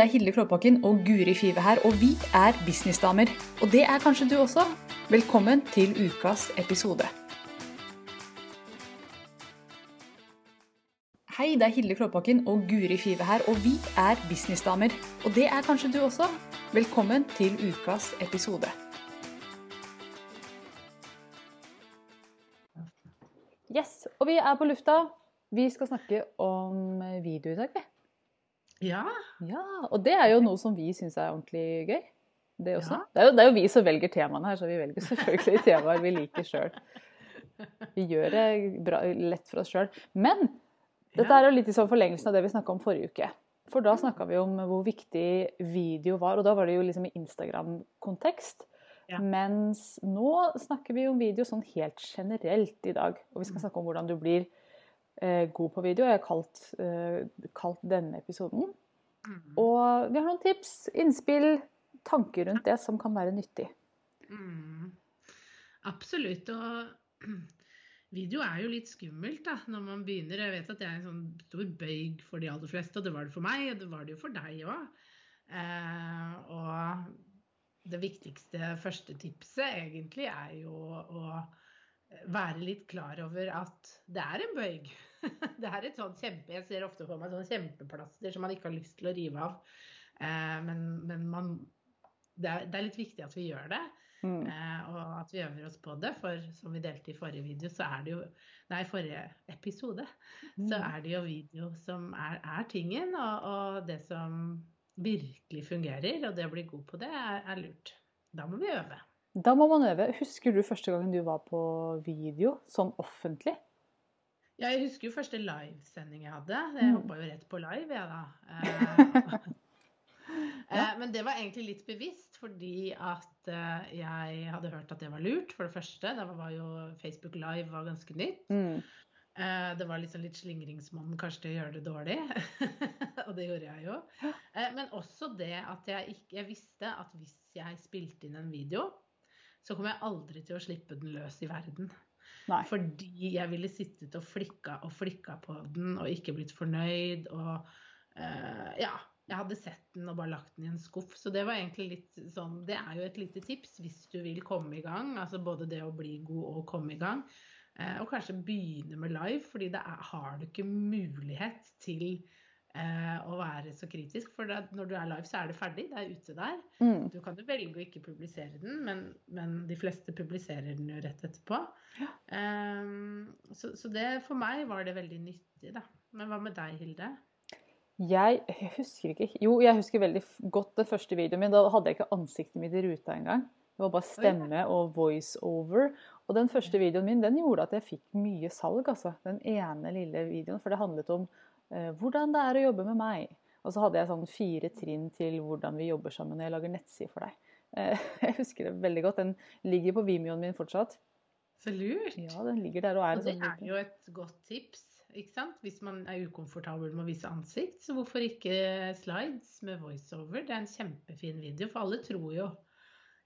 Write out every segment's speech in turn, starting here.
Det er Hilde Klåbakken og Guri Five her, og vi er businessdamer. Og det er kanskje du også. Velkommen til ukas episode. Hei, det er Hilde Klåbakken og Guri Five her, og vi er businessdamer. Og det er kanskje du også. Velkommen til ukas episode. Yes, og vi er på lufta. Vi skal snakke om video i dag, vi. Ja. Ja, og det er jo noe som vi syns er ordentlig gøy. Det. Ja. Det, er jo, det er jo vi som velger temaene her, så vi velger selvfølgelig temaer vi liker sjøl. Vi gjør det bra, lett for oss sjøl. Men dette er jo litt i sånn forlengelsen av det vi snakka om forrige uke. For da snakka vi om hvor viktig video var, og da var det jo liksom i Instagram-kontekst. Ja. Mens nå snakker vi om video sånn helt generelt i dag. Og vi skal Mm. snakke om hvordan du blir god på video. Jeg har kalt, eh, kalt denne episoden Mm. og vi har noen tips, innspill, tanker rundt det som kan være nyttig. Mm. Absolutt. Og video er jo litt skummelt da, når man begynner. Jeg vet at det er en sånn stor bøyg for de aller fleste, og det var det for meg, og det var det jo for deg òg. Eh, og det viktigste første tipset egentlig er jo å være litt klar over at det er en bøyg. Det er et sånt kjempe, Jeg ser ofte for meg sånne kjempeplaster som man ikke har lyst til å rive av. Eh, men men man, det, er, det er litt viktig at vi gjør det. Mm. Eh, og at vi øver oss på det, for som vi delte i forrige video, så er det jo Nei, forrige episode, så Mm. er det jo video som er, er tingen, og, og det som virkelig fungerer, og det å bli god på det, er, er lurt. Da må vi øve. Da må man øve. Husker du første gangen du var på video, sånn offentlig? Ja, jeg husker jo første livesending jeg hadde. Jeg Mm. hoppa jo rett på live, jeg da. Eh, eh, men det var egentlig litt bevisst, fordi at eh, jeg hadde hørt at det var lurt, for det første. Da var jo Facebook Live var ganske nytt. Mm. Eh, Det var liksom litt slingringsmonn kanskje til å gjøre det dårlig, og det gjorde jeg jo. Eh, Men også det at jeg ikke Jeg visste at hvis jeg spilte inn en video, så kom jeg aldri til å slippe den løs i verden. Nei. Fordi jeg ville sittet og flikka og flikka på den og ikke blitt fornøyd og uh, Ja. Jeg hadde sett den og bare lagt den i en skuff. Så det var egentlig litt sånn Det er jo et lite tips hvis du vil komme i gang. Altså både det å bli god og komme i gang. Uh, og kanskje begynne med live, fordi da har du ikke mulighet til å være så kritisk. For det, når du er live, så er det ferdig. Det er ute der. Mm. Du kan jo velge å ikke publisere den, men, men de fleste publiserer den jo rett etterpå. Ja. Um, så, så det for meg var det veldig nyttig, da. Men hva med deg, Hilde? Jeg, jeg husker ikke Jo, jeg husker veldig godt den første videoen min. Da hadde jeg ikke ansiktet mitt i ruta engang. Det var bare stemme og voiceover. Og den første videoen min den gjorde at jeg fikk mye salg, altså. Den ene lille videoen. For det handlet om eh, hvordan det er å jobbe med meg. Og så hadde jeg sånn fire trinn til hvordan vi jobber sammen når jeg lager nettside for deg. Eh, jeg husker det veldig godt. Den ligger på Vimeoen min fortsatt. Så lurt! Ja, den ligger der og er og det sånn er jo et godt tips. Ikke sant? Hvis man er ukomfortabel med å vise ansikt, så hvorfor ikke slides med voiceover? Det er en kjempefin video, for alle tror jo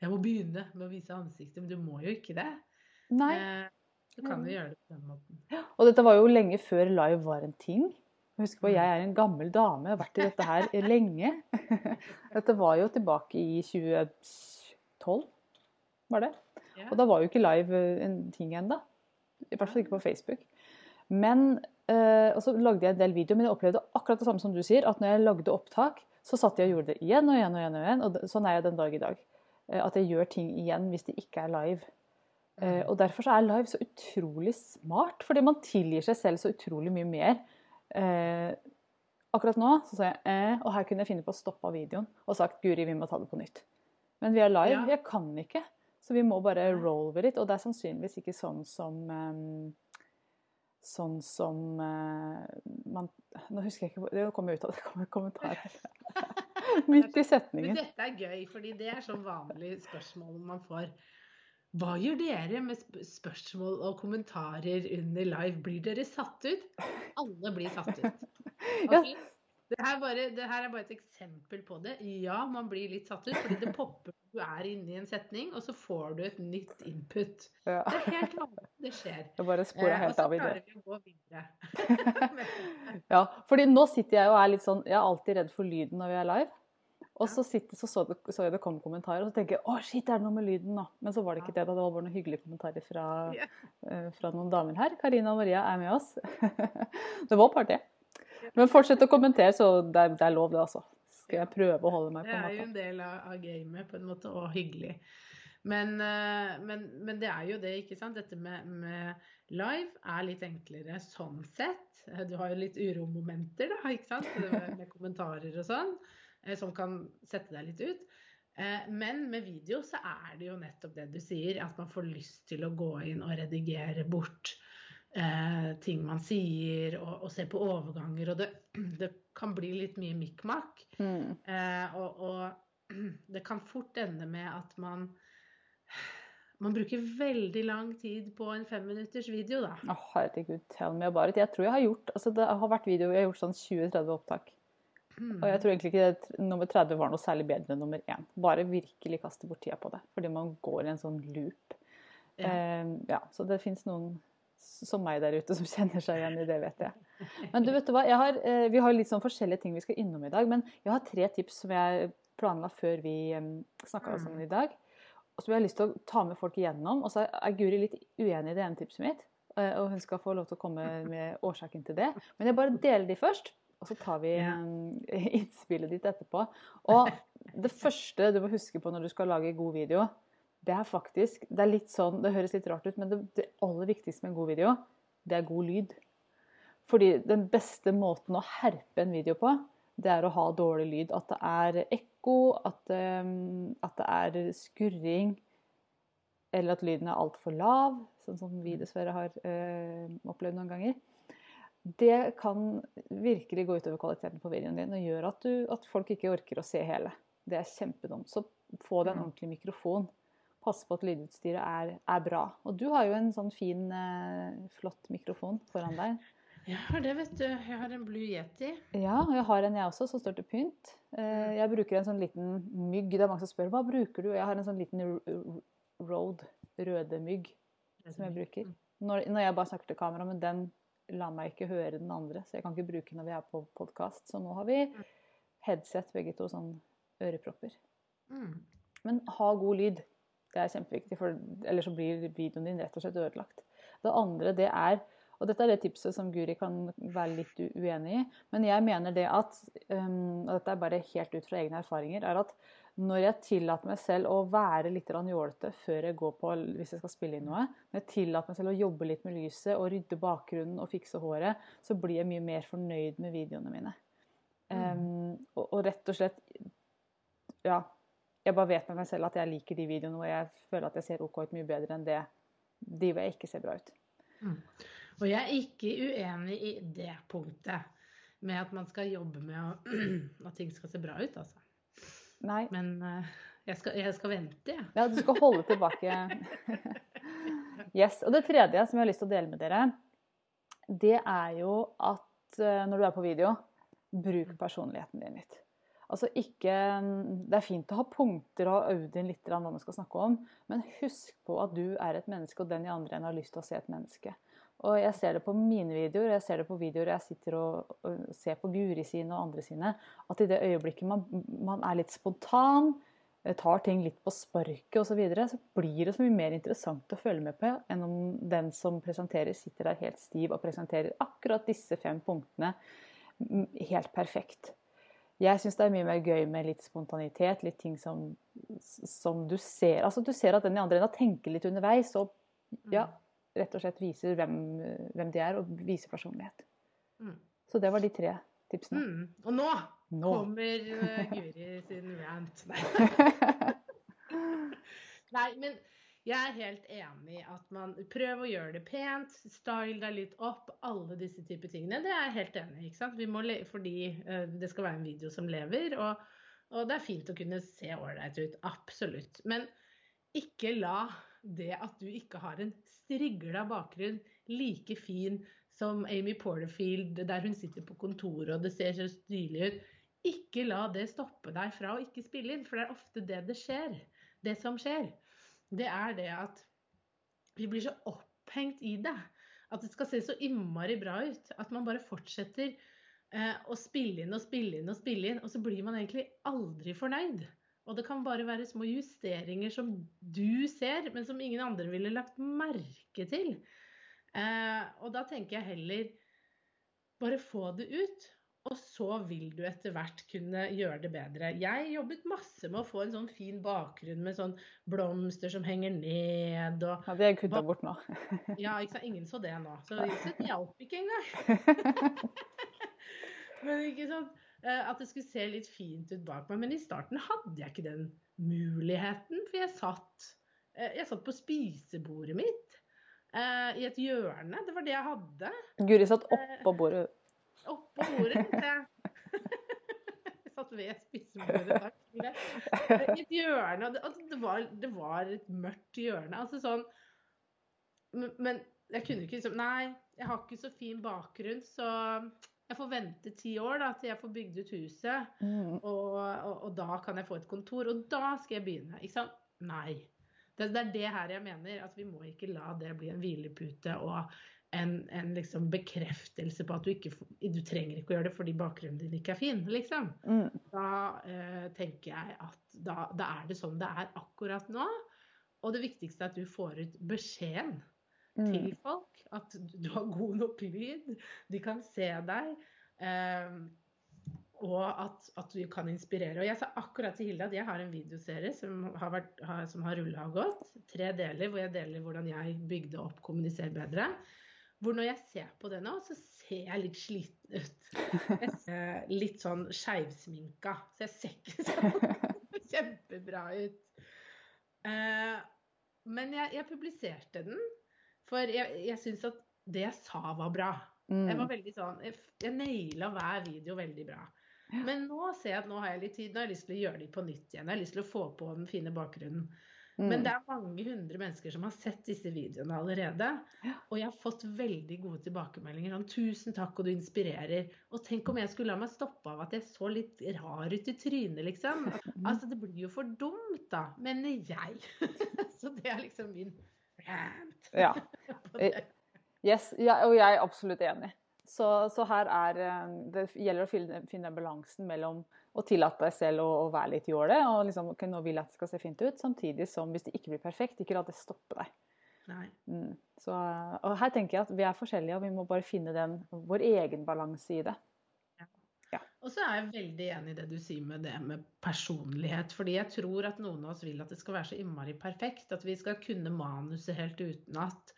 jeg må begynne med å vise ansiktet, men du må jo ikke det. Nei. Eh, du kan jo gjøre det på den måten. Og dette var jo lenge før live var en ting. Husk på, jeg er en gammel dame, jeg har vært i dette her lenge. Dette var jo tilbake i 2012, var det. Og da var jo ikke live en ting ennå. I hvert fall ikke på Facebook. Men eh, Og så lagde jeg en del videoer, men jeg opplevde akkurat det samme som du sier. At når jeg lagde opptak, så satt jeg og gjorde det igjen og igjen og igjen. Og igjen, og sånn er jeg den dag i dag. Eh, at jeg gjør ting igjen hvis det ikke er live. Eh, og derfor så er live så utrolig smart, fordi man tilgir seg selv så utrolig mye mer. Eh, akkurat nå så sa jeg eh, og her kunne jeg finne på å stoppe videoen og sagt Guri, vi må ta det på nytt. Men vi er live, Ja. jeg kan ikke. Så vi må bare roll with it. Og det er sannsynligvis ikke sånn som eh, Sånn som eh, man Nå husker jeg ikke Det kommer ut av det kommer kommentarer. Midt i setningen. Men dette er gøy, fordi det er sånn vanlig spørsmål man får. Hva gjør dere med spørsmål og kommentarer under live? Blir dere satt ut? Alle blir satt ut. Okay? Det her, bare, det her, er bare et eksempel på det. Ja, man blir litt satt ut, fordi det popper du er inne i en setning, og så får du et nytt input. Ja. Det er helt vanlig. Det skjer. Jeg bare sporer Eh, og helt så av i det. klarer vi å gå videre. Ja, fordi nå sitter jeg og er litt sånn Jeg er alltid redd for lyden når vi er live. Og så, sitter, så, så, det, så jeg det kom kommentarer, og så tenker jeg å shit, er det noe med lyden nå? Men så var det ikke det. da, Det var bare noen hyggelige kommentarer fra, eh, fra noen damer her. Karina og Maria er med oss. det var bare det. Men fortsett å kommentere, så det er, det er lov, det, altså. Skal jeg prøve å holde meg på Det er jo en del av, av gamet på en måte, og hyggelig. Men, eh, men, men det er jo det, ikke sant. Dette med, med live er litt enklere sånn sett. Du har jo litt uromomenter, da, ikke sant. Med, kommentarer og sånn, som kan sette deg litt ut. Eh, Men med video så er det jo nettopp det du sier, at man får lyst til å gå inn og redigere bort eh, ting man sier, og, og se på overganger. Og det, det kan bli litt mye mikk-makk. Mm. Eh, og, og det kan fort ende med at man man bruker veldig lang tid på en femminutters video, da. Å, herregud, tell me about it. Jeg tror jeg har gjort altså Det har vært video, jeg har gjort sånn 20-30 opptak. Og jeg tror egentlig ikke det, nummer 30 var noe særlig bedre enn nummer 1. Bare virkelig kaste bort tida på det. Fordi man går i en sånn loop. Ja. Eh, ja, så det fins noen som meg der ute som kjenner seg igjen i det, vet jeg. Men du, vet du hva? Har, eh, vi har litt sånn forskjellige ting vi skal innom i dag. Men jeg har tre tips som jeg planla før vi eh, snakka sammen i dag. Og som jeg har lyst til å ta med folk igjennom. Og så er Guri litt uenig i det ene tipset mitt. eh, Og hun skal få lov til å komme med årsaken til det. Men jeg bare deler de først. Og så tar vi Ja. um, innspillet ditt etterpå. Og det første du må huske på når du skal lage god video, det er faktisk Det er litt sånn, det høres litt rart ut, men det, det aller viktigste med en god video, det er god lyd. Fordi den beste måten å herpe en video på, det er å ha dårlig lyd. At det er ekko, at, um, at det er skurring, eller at lyden er altfor lav, sånn som vi dessverre har øh, opplevd noen ganger. Det kan virkelig gå utover kvaliteten på videoen din og gjøre at, du, at folk ikke orker å se hele. Det er kjempedumt. Så få deg en Mm. ordentlig mikrofon. Pass på at lydutstyret er, er bra. Og du har jo en sånn fin, eh, flott mikrofon foran deg. Jeg har det, vet du. Jeg har en Blue Yeti. Ja, og jeg har en jeg også, som står til pynt. Eh, Jeg bruker en sånn liten mygg. Det er mange som spør hva bruker du? Jeg har en sånn liten Road røde mygg som jeg bruker. Når, når jeg bare snakker til kamera, men den lar meg ikke høre den andre, så jeg kan ikke bruke når vi er på podkast. Så nå har vi headset, begge to, sånn ørepropper. Mm. Men ha god lyd. Det er kjempeviktig, for ellers så blir videoen din rett og slett ødelagt. Det andre, det er Og dette er det tipset som Guri kan være litt uenig i. Men jeg mener det at um, Og dette er bare helt ut fra egne erfaringer. er at når jeg tillater meg selv å være litt jålete før jeg går på hvis jeg skal spille inn noe, når jeg tillater meg selv å jobbe litt med lyset og rydde bakgrunnen og fikse håret, så blir jeg mye mer fornøyd med videoene mine. Um, og, og rett og slett Ja. Jeg bare vet med meg selv at jeg liker de videoene hvor jeg føler at jeg ser OK ut mye bedre enn det de hvor jeg ikke ser bra ut. Mm. Og jeg er ikke uenig i det punktet med at man skal jobbe med å, at ting skal se bra ut, altså. Nei. Men eh, jeg, skal, jeg skal vente, jeg. Ja, du skal holde tilbake Yes. Og det tredje som jeg har lyst til å dele med dere, det er jo at eh, når du er på video, bruk personligheten din litt. Altså ikke Det er fint å ha punkter og øvd inn litt hva man skal snakke om, men husk på at du er et menneske, og den i andre enden har lyst til å se et menneske. Og jeg ser det på mine videoer, jeg ser det på videoer jeg sitter og, og ser på Guri sine og andre sine, at i det øyeblikket man, man er litt spontan, eh, tar ting litt på sparket osv., så, videre, så blir det så mye mer interessant å følge med på enn om den som presenterer, sitter der helt stiv og presenterer akkurat disse fem punktene mm, helt perfekt. Jeg syns det er mye mer gøy med litt spontanitet, litt ting som, som du ser Altså du ser at den i andre enden tenker litt underveis, og ja, rett og slett viser hvem, hvem de er, og viser personlighet. Mm. Så det var de tre tipsene. Mm. Og nå, Nå. kommer eh, Guri sin rant. Nei. Men jeg er helt enig i at man prøver å gjøre det pent, style deg litt opp, alle disse typer tingene. Det er jeg helt enig i. Må fordi eh, det skal være en video som lever, og, og det er fint å kunne se ålreit ut. Absolutt. Men ikke la det at du ikke har en strigla bakgrunn like fin som Amy Porterfield, der hun sitter på kontoret og det ser så stilig ut. Ikke la det stoppe deg fra å ikke spille inn, for det er ofte det det skjer. Det som skjer, det er det at vi blir så opphengt i det. At det skal se så innmari bra ut. At man bare fortsetter eh, å spille inn og spille inn og spille inn, og så blir man egentlig aldri fornøyd. Og det kan bare være små justeringer som du ser, men som ingen andre ville lagt merke til. Eh, og da tenker jeg heller bare få det ut. Og så vil du etter hvert kunne gjøre det bedre. Jeg jobbet masse med å få en sånn fin bakgrunn med sånn blomster som henger ned og Ja, det er kutta bort nå. ja, ikke sant. Ingen så det nå. Så det hjalp ikke engang. Men ikke sant. Eh, at det skulle se litt fint ut bak meg. Men i starten hadde jeg ikke den muligheten. For jeg satt, eh, jeg satt på spisebordet mitt eh, i et hjørne. Det var det jeg hadde. Guri satt oppå bordet. Oppå bordet. Jeg, jeg satt ved spisebordet, takk. I et hjørne. Altså, det, var, det var et mørkt hjørne. Altså sånn Men jeg kunne ikke liksom Nei, jeg har ikke så fin bakgrunn, så jeg får vente ti år da, til jeg får bygd ut huset. Mm. Og, og, og, da kan jeg få et kontor. Og da skal jeg begynne. Ikke sant? Nei. Det, det, er det her jeg mener. At vi må ikke la det bli en hvilepute og en, en liksom bekreftelse på at du ikke du trenger ikke å gjøre det fordi bakgrunnen din ikke er fin. liksom. Mm. Da eh, tenker jeg at da, da, er det sånn det er akkurat nå. Og det viktigste er at du får ut beskjeden Mm. til folk. At du har god nok lyd, de kan se deg. Eh, og at, at, du kan inspirere. Og jeg sa akkurat til Hilde at jeg har en videoserie som har, vært, har, har rulla og gått. Tre deler hvor jeg deler hvordan jeg bygde opp Kommuniser bedre. Hvor når jeg ser på det nå, så ser jeg litt sliten ut. Litt sånn skeivsminka. Så jeg ser ikke sånn kjempebra ut. Eh, men jeg, jeg publiserte den. For jeg, jeg syns at det jeg sa var bra. Mm. Jeg var veldig sånn, jeg, jeg naila hver video veldig bra. Men nå ser jeg at nå har jeg litt tid, nå har jeg lyst til å gjøre de på nytt igjen. Jeg har lyst til å få på den fine bakgrunnen. Mm. Men det er mange hundre mennesker som har sett disse videoene allerede. Og jeg har fått veldig gode tilbakemeldinger. Sånn, 'Tusen takk, og du inspirerer'. Og tenk om jeg skulle la meg stoppe av at jeg så litt rar ut i trynet, liksom. Altså, det blir jo for dumt, da, mener jeg. Så det er liksom min rant. Ja. Yes, ja, og jeg er absolutt enig. Så, så, her er Det gjelder å finne, finne balansen mellom å tillate deg selv å, å være litt jåle, og liksom, okay, nå vil jeg at det skal se fint ut, samtidig som hvis det ikke blir perfekt, ikke la det stoppe deg. Mm. Så, og her tenker jeg at vi er forskjellige, og vi må bare finne den, vår egen balanse i det. Og så er jeg veldig enig i det du sier med det med personlighet. fordi jeg tror at noen av oss vil at det skal være så innmari perfekt. At vi skal kunne manuset helt utenat.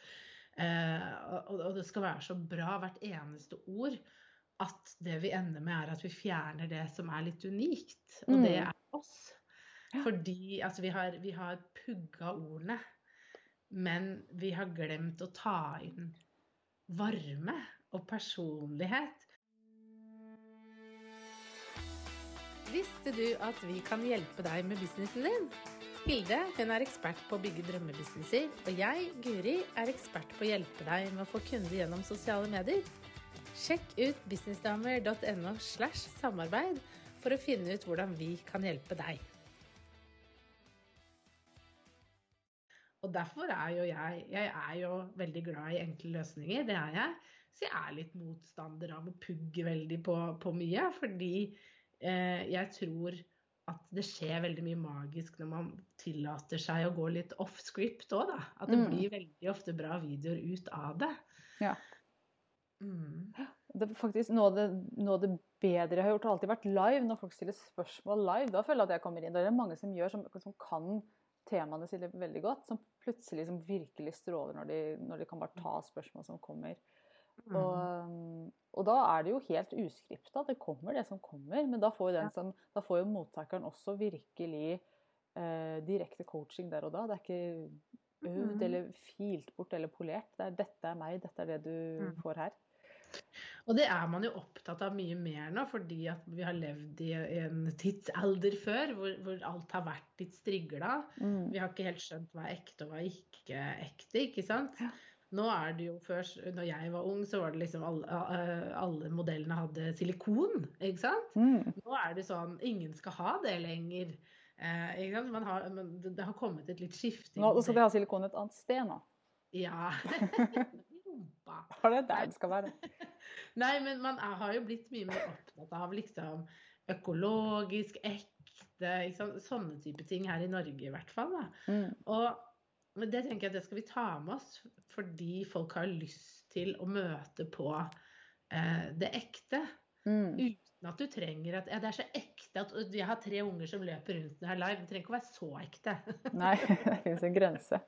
Eh, og, og det skal være så bra hvert eneste ord at det vi ender med, er at vi fjerner det som er litt unikt. Og det er oss. Fordi altså, vi har, vi har pugga ordene, men vi har glemt å ta inn varme og personlighet. Visste du at vi kan hjelpe deg med businessen din? Hilde hun er ekspert på å bygge drømmebusinesser, og jeg, Guri, er ekspert på å hjelpe deg med å få kunder gjennom sosiale medier. Sjekk ut businessdamer.no slash samarbeid for å finne ut hvordan vi kan hjelpe deg. Og derfor er jo jeg Jeg er jo veldig glad i enkle løsninger, det er jeg. Så jeg er litt motstander av å pugge veldig på, på mye, fordi jeg tror at det skjer veldig mye magisk når man tillater seg å gå litt off script òg, da. At det Mm. blir veldig ofte bra videoer ut av det. Ja. Mm. Det er faktisk noe av det, noe av det bedre jeg har gjort, har alltid vært live. Når folk stiller spørsmål live, da føler jeg at jeg kommer inn. Det er mange som gjør, som, som kan temaene sine veldig godt. Som plutselig som virkelig stråler når de, når de kan bare ta spørsmål som kommer. Mm. Og, og da er det jo helt uskripta. Det kommer det som kommer. Men da får jo, den som, da får jo mottakeren også virkelig eh, direkte coaching der og da. Det er ikke øvd Mhm. eller filt bort eller polert. Det er 'dette er meg, dette er det du Mm. får her'. Og det er man jo opptatt av mye mer nå, fordi at vi har levd i en tidsalder før hvor, hvor alt har vært litt strigla. Mm. Vi har ikke helt skjønt hva er ekte og hva er ikke ekte, ikke sant. Nå er det jo før, når jeg var ung, så var det liksom alle, eh, alle modellene hadde silikon, ikke sant. Mm. Nå er det sånn ingen skal ha det lenger. Eh, ikke sant? Man har, man, det har kommet et litt skifte. Nå skal vi de ha silikon et annet sted nå. Ja. Har rumpa. Det er der det skal være. Nei, men man er, har jo blitt mye mer opptatt av liksom økologisk, ekte, ikke sant? sånne type ting her i Norge i hvert fall. Da. Mm. Og men det tenker jeg at det skal vi ta med oss, fordi folk har lyst til å møte på eh, det ekte. Mm. Uten at du trenger at ja, det er så ekte at jeg har tre unger som løper rundt her live. Det trenger ikke å være så ekte. Nei, det finnes en grense.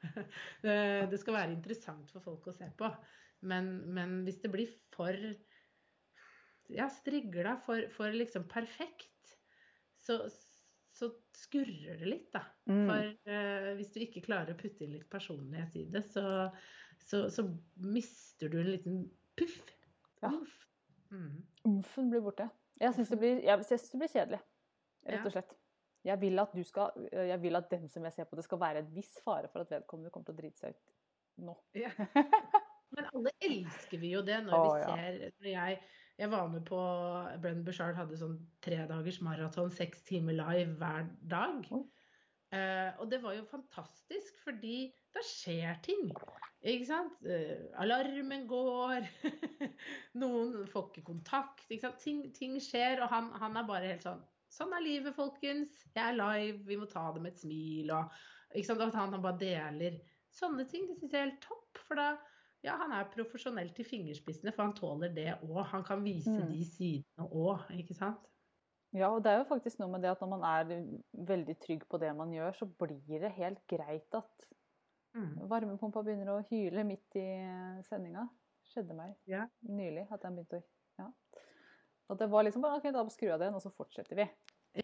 Det det skal være interessant for folk å se på. Men, men hvis det blir for ja, strigla, for, for liksom perfekt, så, så skurrer det litt, da. Mm. For eh, hvis du ikke klarer å putte inn litt personlighet i det, så, så, så mister du en liten puff. Ja. Uff. Mm. Umfen blir borte. Jeg syns det, blir- jeg synes det blir kjedelig, rett og slett. Jeg vil at du skal, jeg vil at den som jeg ser på, det skal være en viss fare for at vedkommende kommer til å drite seg ut nå. Ja. Men alle elsker vi jo det når vi ser når jeg, jeg var med på Brenn Bushard hadde sånn tre dagers maraton, seks timer live hver dag. Eh, og det var jo fantastisk, fordi da skjer ting. Ikke sant? Uh, alarmen går, noen får ikke kontakt. Ikke sant? Ting, ting skjer, og han, han er bare helt sånn Sånn er livet, folkens. Jeg er live, vi må ta det med et smil. Og, ikke sant? At han, han bare deler sånne ting. Det syns jeg er helt topp. For da ja, han er profesjonell til fingerspissene, for han tåler det òg. Han kan vise Mm. de sidene òg, ikke sant? Ja, og det er jo faktisk noe med det at når man er veldig trygg på det man gjør, så blir det helt greit at Mm. varmepumpa begynner å hyle midt i sendinga. Skjedde meg Ja. nylig at den begynte å Ja. Og det var liksom bare OK, da skrur jeg den, og så fortsetter vi.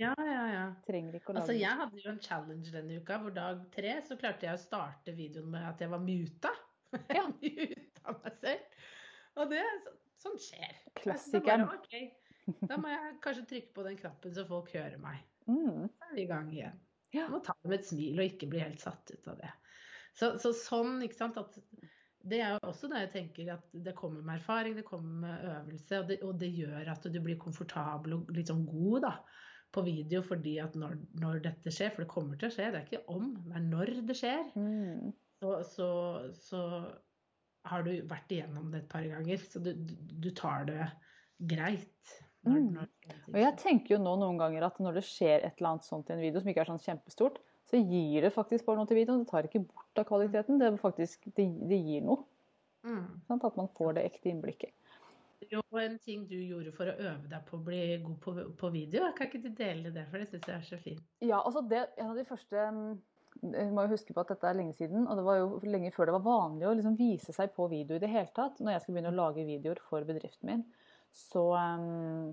Ja, ja, ja. Trenger ikke å lage Altså, jeg hadde jo en challenge denne uka, hvor dag tre så klarte jeg å starte videoen med at jeg var muta. Ja. muta meg selv. Og det så- Sånn skjer. Klassikeren. Bare, da må jeg kanskje trykke på den knappen så folk hører meg. Mm. Så er vi i gang igjen. Ja. Må ta det med et smil og ikke bli helt satt ut av det. Så, så sånn, ikke sant, at det er jo også det jeg tenker at det kommer med erfaring, det kommer med øvelse, og det, og det gjør at du blir komfortabel og litt sånn god da, på video, fordi at når, når dette skjer, for det kommer til å skje, det er ikke om, er når det skjer, Mm. så, så, så har du vært igjennom det et par ganger, så du, du, tar det greit. Når, Mm. når, Og jeg tenker jo nå noen ganger at når det skjer et eller annet sånt i en video som ikke er sånn kjempestort, så gir det faktisk bare noe til videoen. Det tar ikke bort av kvaliteten. Det, faktisk, det, det gir noe. mm. Sånn, At man får det ekte innblikket. Jo, en ting du gjorde for å øve deg på å bli god på, på video, kan ikke du dele det, for det syns jeg er så fint. Ja, altså det, en av de første mm, Jeg må jo huske på at dette er lenge siden, og det var jo lenge før det var vanlig å liksom vise seg på video i det hele tatt. Når jeg skulle begynne å lage videoer for bedriften min, så, um,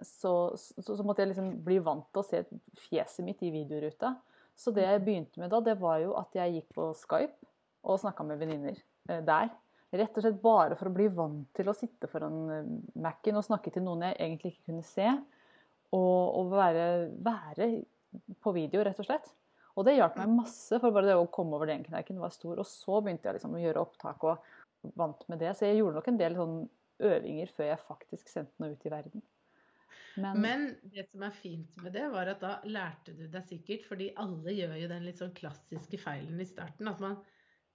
så, så, så måtte jeg liksom bli vant til å se fjeset mitt i videoruta. Så det jeg begynte med da, det var jo at jeg gikk på Skype og snakka med venninner eh, der. Rett og slett bare for å bli vant til å sitte foran eh, Mac-en og snakke til noen jeg egentlig ikke kunne se. Og, og være, være på video, rett og slett. Og det hjalp meg masse, for bare det å komme over den kneiken var stor. Og så begynte jeg liksom å gjøre opptak og vant med det. Så jeg gjorde nok en del sånn øvinger før jeg faktisk sendte noe ut i verden. Men, Men det som er fint med det, var at da lærte du deg sikkert, fordi alle gjør jo den litt sånn klassiske feilen i starten, at man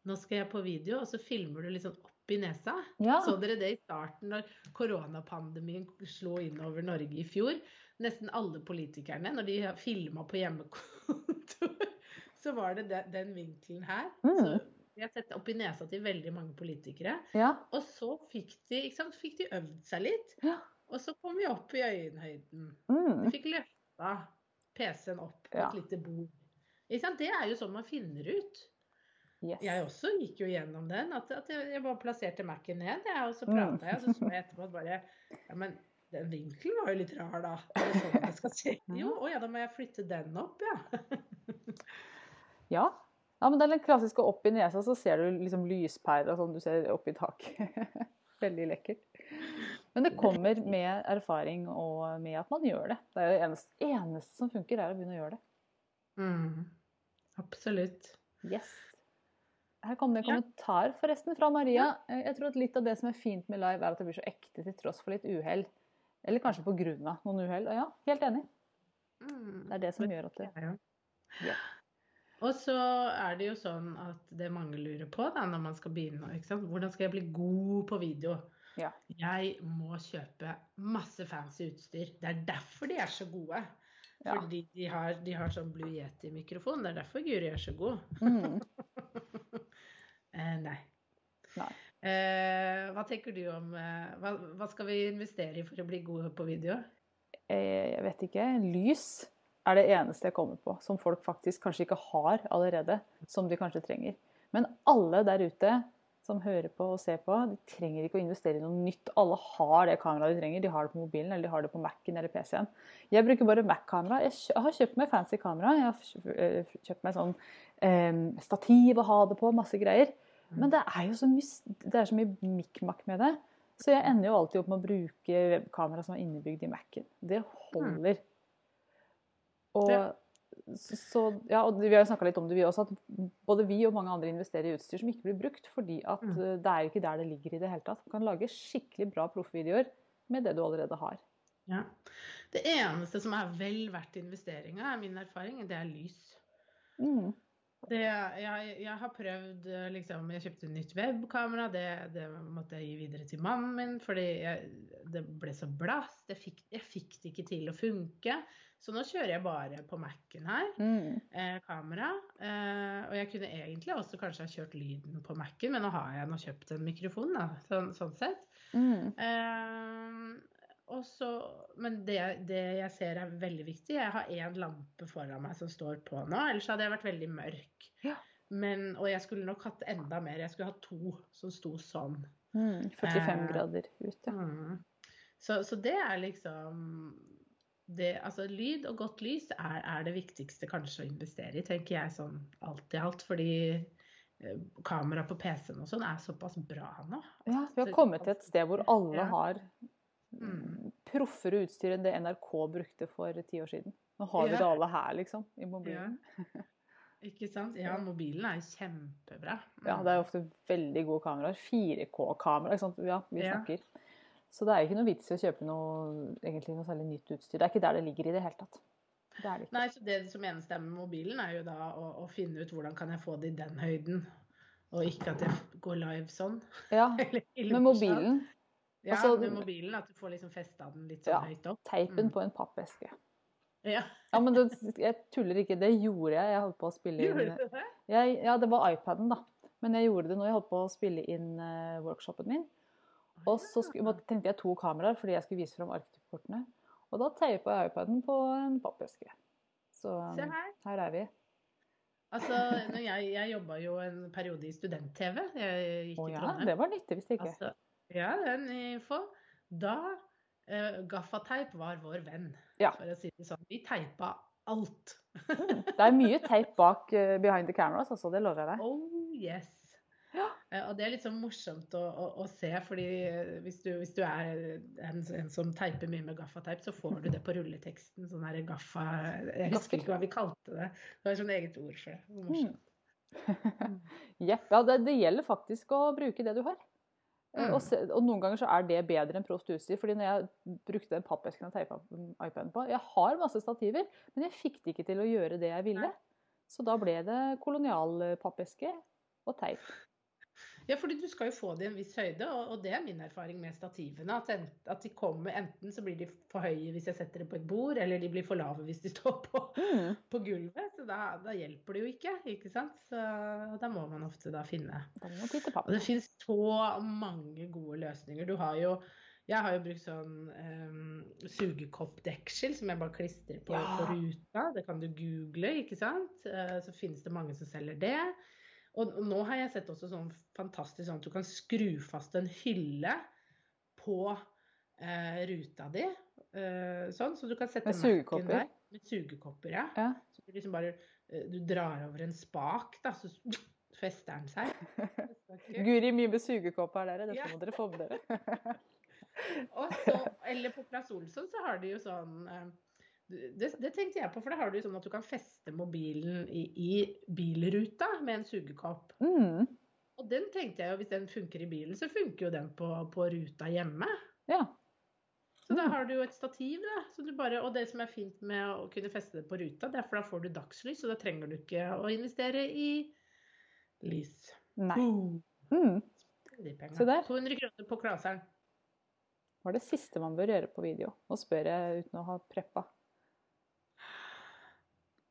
nå skal jeg på video, og så filmer du litt sånn opp i nesa. ja, Så dere det i starten når koronapandemien slo inn over Norge i fjor? Nesten alle politikerne, når de filma på hjemmekontor, så var det den, den vinkelen her. Mm. Så vi har sett opp i nesa til veldig mange politikere. ja, Og så fikk de, sant, fikk de øvd seg litt. Ja. Og så kom vi opp i øyenhøyden. mm, De fikk løfta PC-en opp på Ja. et lite bord. Det er jo sånn man finner ut. yes. Jeg også gikk jo gjennom den. At, at jeg, jeg bare plasserte Mac-en ned, og så Mm. prata jeg. Og så så jeg etterpå at bare Ja, men den vinkelen var jo litt rar, da. Sånn skal se? Jo, å ja, da må jeg flytte den opp, ja. Ja. ja, men det er den klassiske opp i nesa, så ser du liksom lyspæra sånn du ser opp i taket. Veldig lekkert. Men det kommer med erfaring og med at man gjør det. Det er jo det eneste, eneste som funker, er å begynne å gjøre det. Mm. Absolutt. Yes. Her kom det en kommentar forresten fra Maria. Eh, Jeg tror at litt av det som er fint med live, er at det blir så ekte til tross for litt uhell. Eller kanskje på grunn av noen uhell. Ja, helt enig. Mm. Det er det som gjør at det Ja. Ja. Og så er det jo sånn at det mange lurer på da, når man skal begynne. Ikke sant? Hvordan skal jeg bli god på video? Ja. Jeg må kjøpe masse fancy utstyr. Det er derfor de er så gode. Ja. Fordi de har, de har sånn Blue Yeti-mikrofon. Det er derfor Guri er så god. Mm. Eh, nei. Nei. Eh, hva tenker du om eh, hva, hva skal vi investere i for å bli gode på video? Eh, Jeg vet ikke. Lys er det eneste jeg kommer på som folk faktisk kanskje ikke har allerede, som de kanskje trenger. Men alle der ute som hører på og ser på, de trenger ikke å investere i noe nytt. Alle har det kameraet de trenger. De har det på mobilen, eller de har det på Mac-en eller PC-en. Jeg bruker bare Mac-kamera. Jeg har kjøpt meg fancy kamera. Jeg har kjøpt meg sånn eh, stativ å ha det på, masse greier. Men det er jo så mye, det er så mye mikk-makk med det. Så jeg ender jo alltid opp med å bruke webkamera som er innebygd i Mac-en. Det holder. Og, Ja. så, ja, og vi har jo snakka litt om det, vi også, at både vi og mange andre investerer i utstyr som ikke blir brukt, fordi at Mm. eh, det er ikke der det ligger i det hele tatt. Du kan lage skikkelig bra proffvideoer med det du allerede har. Ja. Det eneste som er vel verdt investeringa, er min erfaring, det er lys. Mm. Det, jeg, jeg har prøvd eh, liksom, Jeg kjøpte nytt webkamera. Det, det måtte jeg gi videre til mannen min, fordi jeg, det ble så blast. Jeg fikk, jeg fikk det ikke til å funke. Så nå kjører jeg bare på Mac-en her. Mm. Eh, kamera. Eh, og jeg kunne egentlig også kanskje ha kjørt lyden på Mac-en, men nå har jeg nå kjøpt en mikrofon, da, sånn, sånn sett. Mm. Eh, og så, men det, det jeg ser er veldig viktig Jeg har én lampe foran meg som står på nå, ellers hadde jeg vært veldig mørk. Ja. Men, og jeg skulle nok hatt enda mer. Jeg skulle hatt to som sto sånn. Mm. 45 Eh, grader ut, ja. Mm. Så, så det er liksom det, altså Lyd og godt lys er, er det viktigste kanskje å investere i, tenker jeg sånn alt i alt. Fordi eh, kamera på PC-en og sånn er såpass bra nå. Ja, vi har kommet til et sted hvor alle Ja. har Mm. Proffere utstyr enn det NRK brukte for ti år siden. Nå har vi det alle her, liksom, i mobilen. Ikke sant? Ja, mobilen er kjempebra. Ja, det er ofte veldig gode kameraer. 4K-kamera, ikke sant. Ja, vi Ja. snakker. Så det er ikke noe vits i å kjøpe noe, egentlig noe særlig nytt utstyr. Det er ikke der det ligger i det hele tatt. Det er det ikke. Nei, så det som eneste med mobilen, er jo da å, å finne ut hvordan kan jeg få det i den høyden. Og ikke at jeg går live sånn. Ja, med mobilen. Ja, altså- med mobilen. At du får liksom festa den litt sånn Ja. høyt opp. Teipen Mm. på en pappeske. Ja, Ja, men det, jeg tuller ikke. Det gjorde jeg. Jeg holdt på å spille gjorde inn du det? jeg, Ja, det var iPaden, da. Men jeg gjorde det når jeg holdt på å spille inn uh, workshopen min. Og så skulle, tenkte jeg to kameraer fordi jeg skulle vise fram arkitekturkortene. Og da teipa jeg iPaden på en pappeske. Så Se her. her er vi. Altså, jeg, jeg jobba jo en periode i student-TV. Jeg gikk Å i ja, Trondheim. det var nyttig, hvis det ikke. Altså, ja, det er en info. Da uh, Gaffateip var vår venn, Ja. for å si det sånn. Vi teipa alt. Mm. Det er mye teip bak uh, behind the cameras, også, Det lover jeg deg. Oh yes. Ja. Eh, og det er litt sånn morsomt å, å, å se, fordi eh, hvis du, hvis du er en, en som teiper mye med gaffateip, så får du det på rulleteksten. Sånn her gaffa Jeg husker ikke hva vi kalte det. Det var sånn eget ord for det. morsomt. Jepp. Ja, det, det gjelder faktisk å bruke det du har. Eh, Mm. Og, se, og noen ganger så er det bedre enn proft utstyr. fordi når jeg brukte den pappesken og teipa iPaden på Jeg har masse stativer, men jeg fikk det ikke til å gjøre det jeg ville. Så da ble det kolonial pappeske og teip. Ja, fordi du skal jo få det i en viss høyde, og, det er min erfaring med stativene. At, de kommer enten så blir de for høye hvis jeg setter det på et bord, eller de blir for lave hvis de står på, Mm. på gulvet. Så da, da hjelper det jo ikke, ikke sant. Så da må man ofte da finne Og det finnes så mange gode løsninger. Du har jo jeg har jo brukt sånn um, sugekoppdeksel som jeg bare klistrer på, Ja. på ruta. Det kan du google, ikke sant. Uh, så finnes det mange som selger det. Og nå har jeg sett også sånn fantastisk sånn at du kan skru fast en hylle på eh, ruta di. eh, sånn, så du kan sette Med sugekopper? der. Med sugekopper, ja. Ja. Så du liksom bare eh, Du drar over en spak, da, så fester den seg. Guri, mye med sugekopper der. Dette Ja. må dere få med dere. Og så, eller på Plass Olsson så har de jo sånn eh, det, det tenkte jeg på, for da har du sånn at du kan feste mobilen i, i bilruta med en sugekopp. Mm. Og den tenkte jeg jo, hvis den funker i bilen, så funker jo den på, på ruta hjemme. Ja. Så da Mm. har du jo et stativ, da. Så du bare, og det som er fint med å kunne feste det på ruta, det er for da får du dagslys, og da trenger du ikke å investere i lys. Nei. Mm. de. Se der. 200 kroner på klaseren. Det var det siste man bør gjøre på video? Nå spør jeg uten å ha preppa.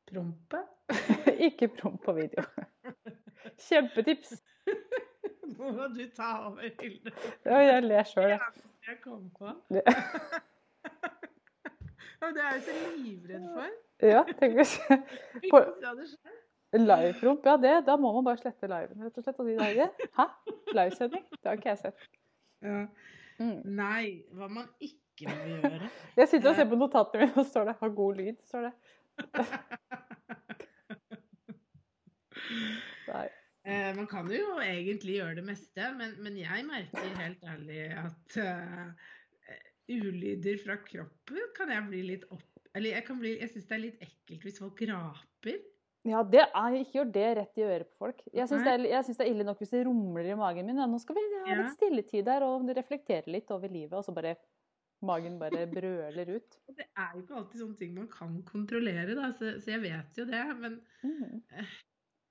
Prompe. Ikke promp på video. Kjempetips! Nå må du ta over, Hilde. Ja, jeg ler sjøl, jeg. Jeg kom på. Det- Og det er jeg så livredd for. Ja, tenk hvis På- det. Livepromp, ja det, da må man bare slette liven, rett og slett. Og si det. Hæ? Livesending? Det har ikke jeg sett. Ja. Mm. Nei, hva man ikke må gjøre. Jeg sitter og ser på notatene mine, og står det 'ha god lyd'. står det. Nei. Eh, man kan jo egentlig gjøre det meste, men, men jeg merker helt ærlig at uh, ulyder fra kroppen kan jeg bli litt opp... Eller jeg, kan bli, jeg syns det er litt ekkelt hvis folk raper. Ja, det er, ikke gjør det rett i øret på folk. Jeg syns det, det er ille nok hvis det rumler i magen min. Ja, nå skal vi ha litt stilletid her og reflektere litt over livet, og så bare Magen bare brøler ut. Det er jo ikke alltid sånne ting man kan kontrollere, da, så, så jeg vet jo det. Men Mm.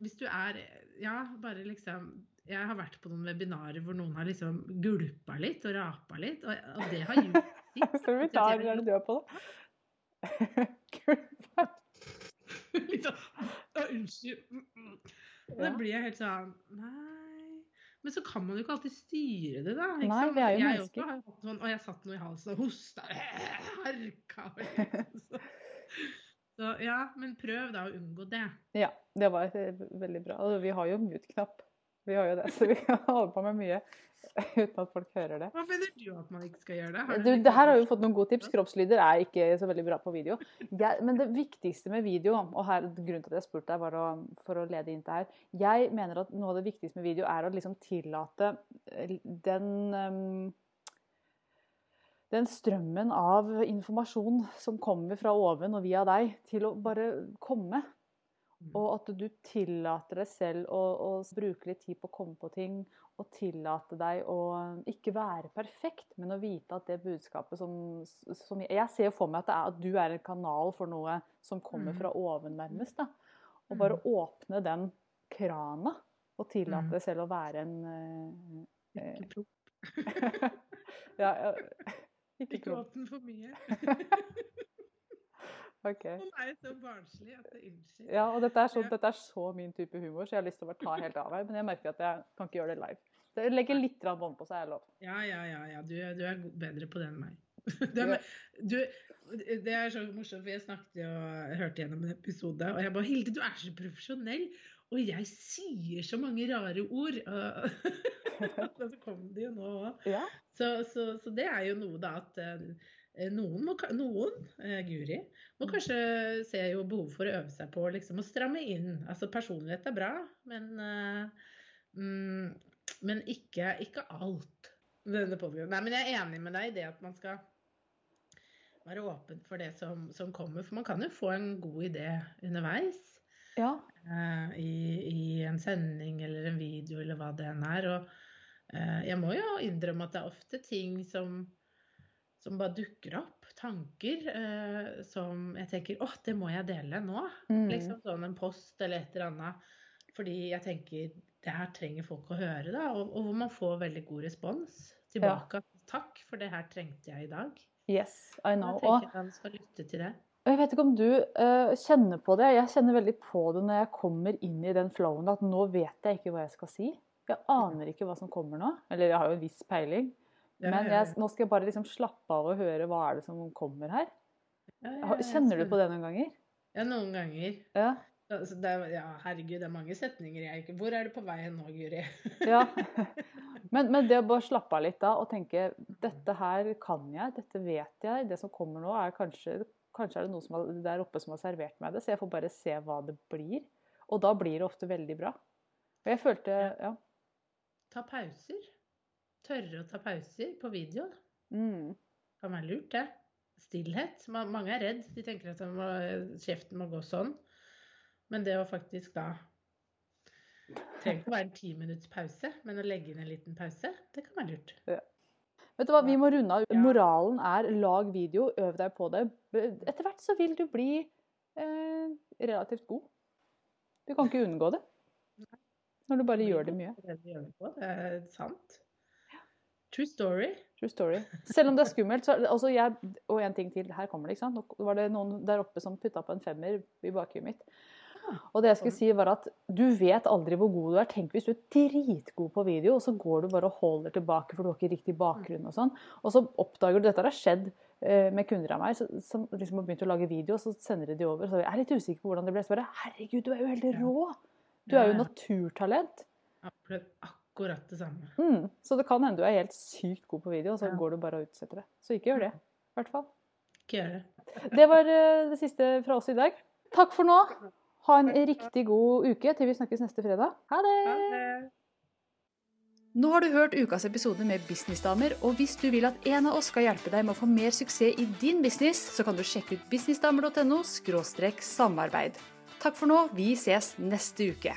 hvis du er Ja, bare liksom Jeg har vært på noen webinarer hvor noen har liksom gulpa litt og rapa litt, og, og det har gjort sitt. Skal vi ta Så jeg Hva er det du er på, da? Gulpa Litt sånn «Å, Unnskyld. Mm, mm». Og da blir jeg helt sånn Nei. Men så kan man jo ikke alltid styre det, da. Nei, vi er jo jeg mennesker. også sånn, og jeg satt noe i halsen og hosta. Harka. og Så, så ja, men prøv da å unngå det. Ja, det var eh, veldig bra. Vi har jo mute-knapp. Vi har jo det, så vi kan holde på med mye uten at folk hører det. Hva mener du at man ikke skal gjøre det? Har Du, det her har vi fått noen gode tips. Kroppslyder er ikke så veldig bra på video. Jeg, men det viktigste med video, og her, grunnen til at jeg spurte deg, var å, for å lede inn til her Jeg mener at noe av det viktigste med video er å liksom tillate eh, den um, den strømmen av informasjon som kommer fra oven og via deg, til å bare komme. Mm. Og at du tillater deg selv å, å bruke litt tid på å komme på ting. Og tillate deg å ikke være perfekt, men å vite at det budskapet som, som Jeg ser for meg at, det er, at du er en kanal for noe som kommer Mm. fra oven, nærmest. da. Og bare åpne den krana, og tillate Mm. deg selv å være en eh, eh, Ikke promp. ja, ja, Ikke Ikke åpne for mye. OK. Hun er så barnslig at det unnskyld. Ja, og dette er, så, dette er så min type humor, så jeg har lyst til å bare ta helt av her. Men jeg merker at jeg kan ikke gjøre det live. Det legger litt bånd på seg, er lov. Ja, ja, ja. ja. Du, du er bedre på det enn meg. Er, du, det er så morsomt, for jeg snakket jeg hørte gjennom en episode, og jeg bare 'Hilde, du er så profesjonell', og jeg sier så mange rare ord. Og så kom det jo nå òg. Ja. Så, så, så det er jo noe, da, at eh, noen, må, noen eh, Guri, må Mm. kanskje se jo behov for å øve seg på liksom, å stramme inn. Altså personlighet er bra, men, eh, mm, men ikke, ikke alt. Nei, men jeg er enig med deg i det at man skal være åpen for det som, som kommer. For man kan jo få en god idé underveis ja. eh, i, i en sending eller en video eller hva det enn er. Og eh, jeg må jo innrømme at det er ofte ting som, som bare dukker opp. Tanker eh, som jeg tenker åh, det må jeg dele nå. Mm. Liksom sånn en post eller et eller annet. Fordi jeg tenker det her trenger folk å høre, da. Og, og hvor man får veldig god respons tilbake. Takk, for det her trengte jeg i dag. Yes, I know. Jeg tenker man skal lytte til det. Jeg vet ikke om du uh, kjenner på det. Jeg kjenner veldig på det når jeg kommer inn i den flowen at nå vet jeg ikke hva jeg skal si. Jeg aner ikke hva som kommer nå. Eller jeg har jo en viss peiling. Ja, Men jeg, nå skal jeg bare liksom slappe av og høre hva er det som kommer her. ja, ja, Har- Kjenner du på det noen ganger? Ja, noen ganger. Ja. Altså, det er, ja, herregud, det er mange setninger jeg ikke Hvor er du på vei nå, Guri? ja. Men, men det å bare slappe av litt da og tenke dette her kan jeg, dette vet jeg. Det som kommer nå er kanskje Kanskje er det noen som er der oppe som har servert meg det, så jeg får bare se hva det blir. Og da blir det ofte veldig bra. Og jeg følte Ja. ta pauser. Tørre å ta pauser på video. Mm. Kan være lurt, det. Stillhet. Mange er redd. De tenker at må, kjeften må gå sånn. Men det å faktisk da Trenger ikke å være en ti minutts pause, men å legge inn en liten pause, det kan være lurt. Vet du hva, vi må runde av. Ja. Moralen er lag video, øv deg på det. Etter hvert så vil du bli eh, relativt god. Du kan ikke unngå det. Når du bare gjør det mye. Det er sant. True story. True story. Selv om det er skummelt. Så, altså jeg, og en ting til, her kommer det. ikke sant? Nå var det noen der oppe som putta på en femmer i bakhuet mitt. Og det jeg skulle si var at Du vet aldri hvor god du er. Tenk hvis du er dritgod på video, og så går du bare og holder tilbake for du har ikke riktig bakgrunn. Og sånn. Og så oppdager du Dette har skjedd eh, med kunder av meg som liksom har begynt å lage video, og så sender de de over. Så jeg er litt usikker på hvordan det ble. Så bare Herregud, du er jo helt rå! Du er jo naturtalent. ja. naturtalent. Akkurat, det samme. Mm. Så det kan hende du er helt sykt god på video, og så Ja. går du bare og utsetter det. Så ikke gjør det. I hvert fall. Ikke gjør det. Det var eh, det siste fra oss i dag. Takk for nå. Ha en riktig god uke til vi snakkes neste fredag. Ha det! Ha det. Nå har du hørt ukas episode med Businessdamer, og hvis du vil at en av oss skal hjelpe deg med å få mer suksess i din business, så kan du sjekke ut businessdamer.no samarbeid. Takk for nå, vi ses neste uke.